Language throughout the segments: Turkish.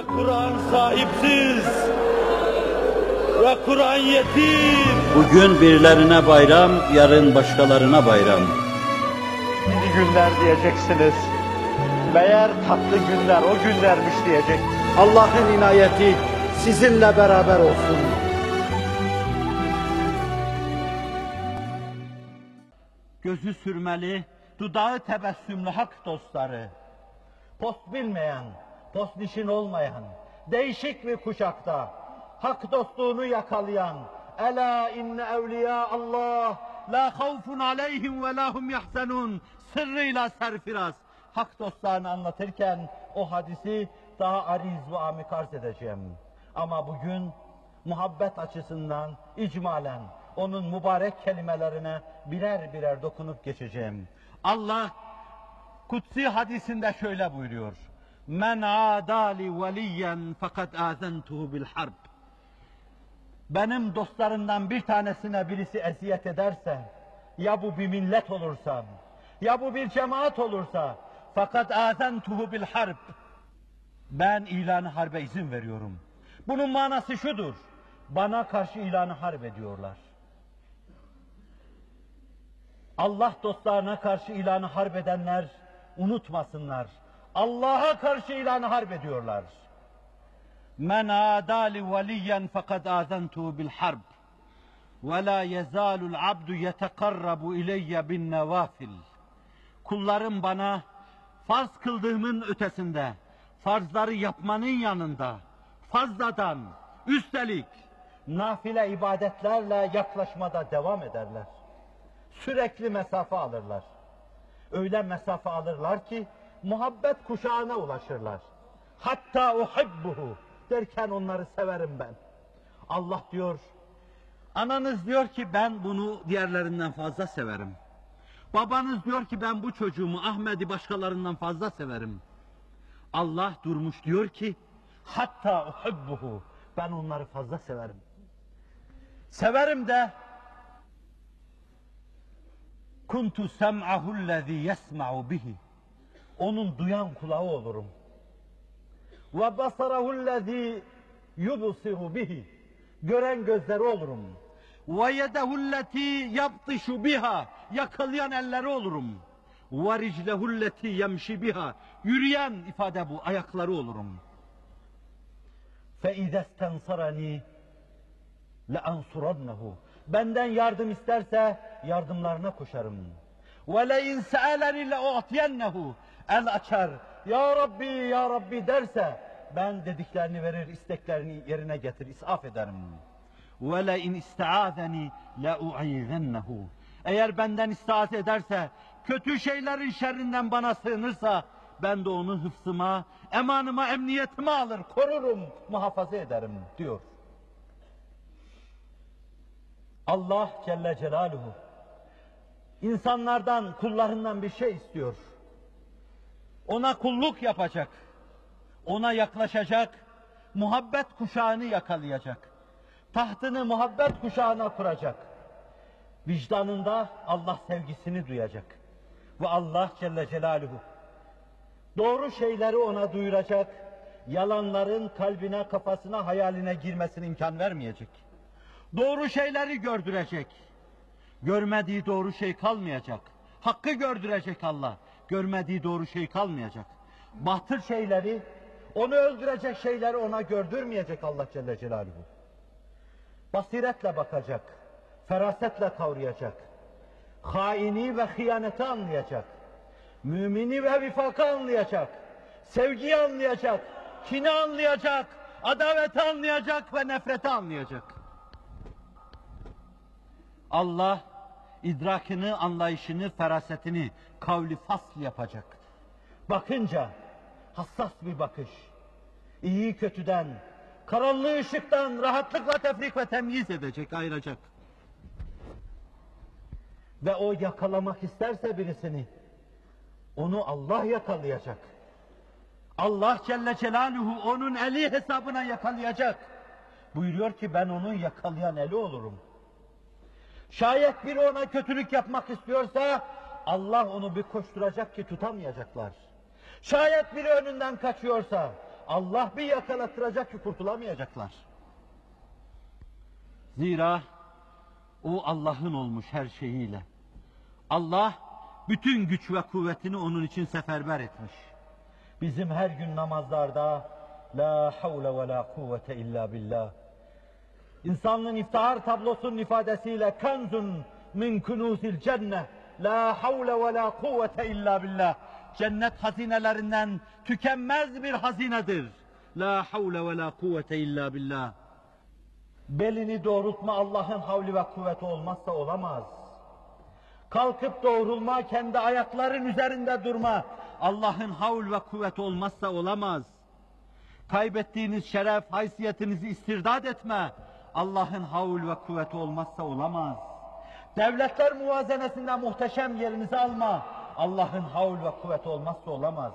Ve Kur'an sahipsiz. Ve Kur'an yetim. Bugün birilerine bayram, yarın başkalarına bayram. İyi günler diyeceksiniz. Meğer tatlı günler o günlermiş diyecek. Allah'ın inayeti sizinle beraber olsun. Gözü sürmeli, dudağı tebessümlü hak dostları. Post bilmeyen, post nişin olmayan, değişik bir kuşakta hak dostluğunu yakalayan Ela inne evliya Allah la havfun aleyhim ve la hum yahzenun sırrıyla serfiraz hak dostlarını anlatırken o hadisi daha ariz ve amik arz edeceğim. Ama bugün muhabbet açısından icmalen onun mübarek kelimelerine birer birer dokunup geçeceğim. Allah kutsi hadisinde şöyle buyuruyor. Men adali veliyen fakat azentuhu bil harb. Benim dostlarımdan bir tanesine birisi eziyet ederse, ya bu bir millet olursa, ya bu bir cemaat olursa, fakat azentuhu bil harb. Ben ilanı harbe izin veriyorum. Bunun manası şudur. Bana karşı ilanı harp ediyorlar. Allah dostlarına karşı ilanı harp edenler unutmasınlar. Allah'a karşı ilanı harp ediyorlar. Men adali veliyen fakat azentuhu bil harb. Ve la yezalul abdu yetekarrabu ileyye bin nevafil. Kullarım bana farz kıldığımın ötesinde, farzları yapmanın yanında, fazladan, üstelik nafile ibadetlerle yaklaşmada devam ederler. Sürekli mesafe alırlar. Öyle mesafe alırlar ki muhabbet kuşağına ulaşırlar. Hatta uhibbuhu derken onları severim ben. Allah diyor, ananız diyor ki ben bunu diğerlerinden fazla severim. Babanız diyor ki ben bu çocuğumu Ahmet'i başkalarından fazla severim. Allah durmuş diyor ki hatta uhibbuhu ben onları fazla severim. Severim de kuntu sem'ahu allazi yesma'u bihi onun duyan kulağı olurum. Ve basarahu allazi yubsiru bihi gören gözleri olurum. Ve yedehu allati yaptışu biha yakalayan elleri olurum. Ve riclehu allati yemşi biha yürüyen ifade bu ayakları olurum. Fe izestensarani le ansurannehu benden yardım isterse yardımlarına koşarım. Ve se'eleni le u'tiyennehu el açar. Ya Rabbi ya Rabbi derse ben dediklerini verir, isteklerini yerine getir, isaf ederim. İstaazeni le u'izennehu. Eğer benden istiaz ederse, kötü şeylerin şerrinden bana sığınırsa, ben de onu hıfzıma, emanıma, emniyetime alır, korurum, muhafaza ederim diyor. Allah Celle Celaluhu insanlardan, kullarından bir şey istiyor. Ona kulluk yapacak. Ona yaklaşacak. Muhabbet kuşağını yakalayacak. Tahtını muhabbet kuşağına kuracak. Vicdanında Allah sevgisini duyacak. Ve Allah Celle Celaluhu doğru şeyleri ona duyuracak. Yalanların kalbine, kafasına, hayaline girmesine imkan vermeyecek. Doğru şeyleri gördürecek. Görmediği doğru şey kalmayacak. Hakkı gördürecek Allah. Görmediği doğru şey kalmayacak. Batıl şeyleri, onu öldürecek şeyleri ona gördürmeyecek Allah Celle Celaluhu. Basiretle bakacak, ferasetle kavrayacak. Haini ve hıyaneti anlayacak. Mümini ve vifakı anlayacak. Sevgiyi anlayacak. Kini anlayacak. Adaveti anlayacak ve nefreti anlayacak. Allah idrakını, anlayışını, ferasetini kavli fasl yapacak. Bakınca hassas bir bakış. İyi kötüden, karanlığı ışıktan rahatlıkla tefrik ve temyiz edecek, ayıracak. Ve o yakalamak isterse birisini, onu Allah yakalayacak. Allah Celle Celaluhu onun eli hesabına yakalayacak. Buyuruyor ki ben onun yakalayan eli olurum. Şayet biri ona kötülük yapmak istiyorsa Allah onu bir koşturacak ki tutamayacaklar. Şayet biri önünden kaçıyorsa Allah bir yakalattıracak ki kurtulamayacaklar. Zira o Allah'ın olmuş her şeyiyle. Allah bütün güç ve kuvvetini onun için seferber etmiş. Bizim her gün namazlarda La havle ve la kuvvete illa billah. İnsanlığın iftihar tablosunun ifadesiyle kenzun min kunuzil cennet. La havle ve la kuvvete illa billah. Cennet hazinelerinden tükenmez bir hazinedir. La havle ve la kuvvete illa billah. Belini doğrultma Allah'ın havli ve kuvveti olmazsa olamaz. Kalkıp doğrulma, kendi ayakların üzerinde durma. Allah'ın havl ve kuvveti olmazsa olamaz. Kaybettiğiniz şeref, haysiyetinizi istirdat etme. Allah'ın havl ve kuvveti olmazsa olamaz. Devletler muvazenesinde muhteşem yerinizi alma. Allah'ın havl ve kuvveti olmazsa olamaz.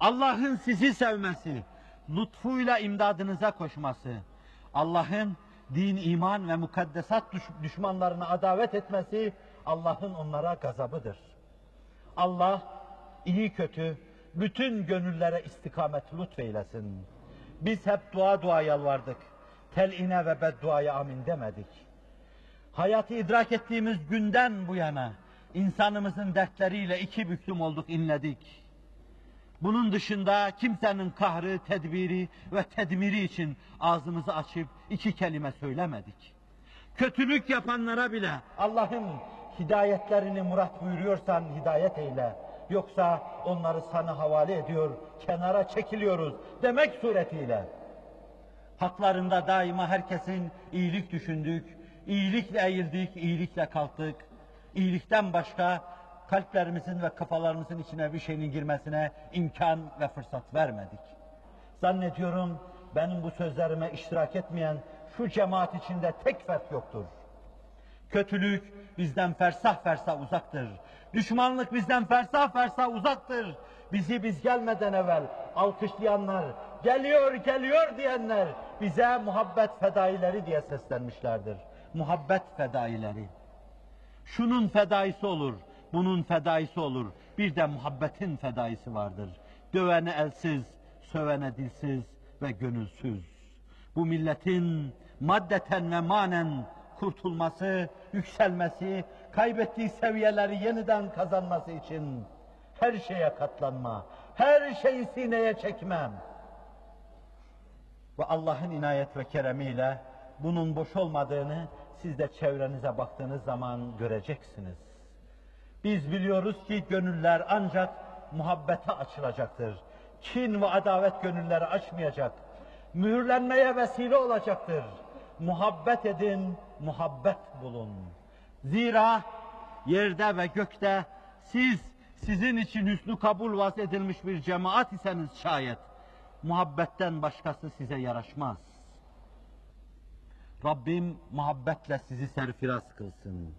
Allah'ın sizi sevmesi, lütfuyla imdadınıza koşması, Allah'ın din, iman ve mukaddesat düş- düşmanlarına adavet etmesi, Allah'ın onlara gazabıdır. Allah iyi kötü bütün gönüllere istikamet lütfeylesin. Biz hep dua dua yalvardık. Teline ve bedduaya amin demedik. Hayatı idrak ettiğimiz günden bu yana insanımızın dertleriyle iki büklüm olduk, inledik. Bunun dışında kimsenin kahrı, tedbiri ve tedmiri için ağzımızı açıp iki kelime söylemedik. Kötülük yapanlara bile Allah'ım hidayetlerini murat buyuruyorsan hidayet eyle. Yoksa onları sana havale ediyor, kenara çekiliyoruz demek suretiyle. Haklarında daima herkesin iyilik düşündük, iyilikle eğildik, iyilikle kalktık. İyilikten başka kalplerimizin ve kafalarımızın içine bir şeyin girmesine imkan ve fırsat vermedik. Zannediyorum benim bu sözlerime iştirak etmeyen şu cemaat içinde tek fert yoktur. Kötülük bizden fersah fersah uzaktır. Düşmanlık bizden fersah fersah uzaktır. Bizi biz gelmeden evvel alkışlayanlar, geliyor geliyor diyenler bize muhabbet fedaileri diye seslenmişlerdir. Muhabbet fedaileri. Şunun fedaisi olur, bunun fedaisi olur. Bir de muhabbetin fedaisi vardır. Dövene elsiz, sövene dilsiz ve gönülsüz. Bu milletin maddeten ve manen kurtulması, yükselmesi, kaybettiği seviyeleri yeniden kazanması için her şeye katlanma, her şeyi sineye çekmem. Ve Allah'ın inayet ve keremiyle bunun boş olmadığını siz de çevrenize baktığınız zaman göreceksiniz. Biz biliyoruz ki gönüller ancak muhabbete açılacaktır. Kin ve adavet gönülleri açmayacak. Mühürlenmeye vesile olacaktır. Muhabbet edin, muhabbet bulun. Zira yerde ve gökte siz sizin için hüsnü kabul vaz edilmiş bir cemaat iseniz şayet muhabbetten başkası size yaraşmaz. Rabbim muhabbetle sizi serfiraz kılsın.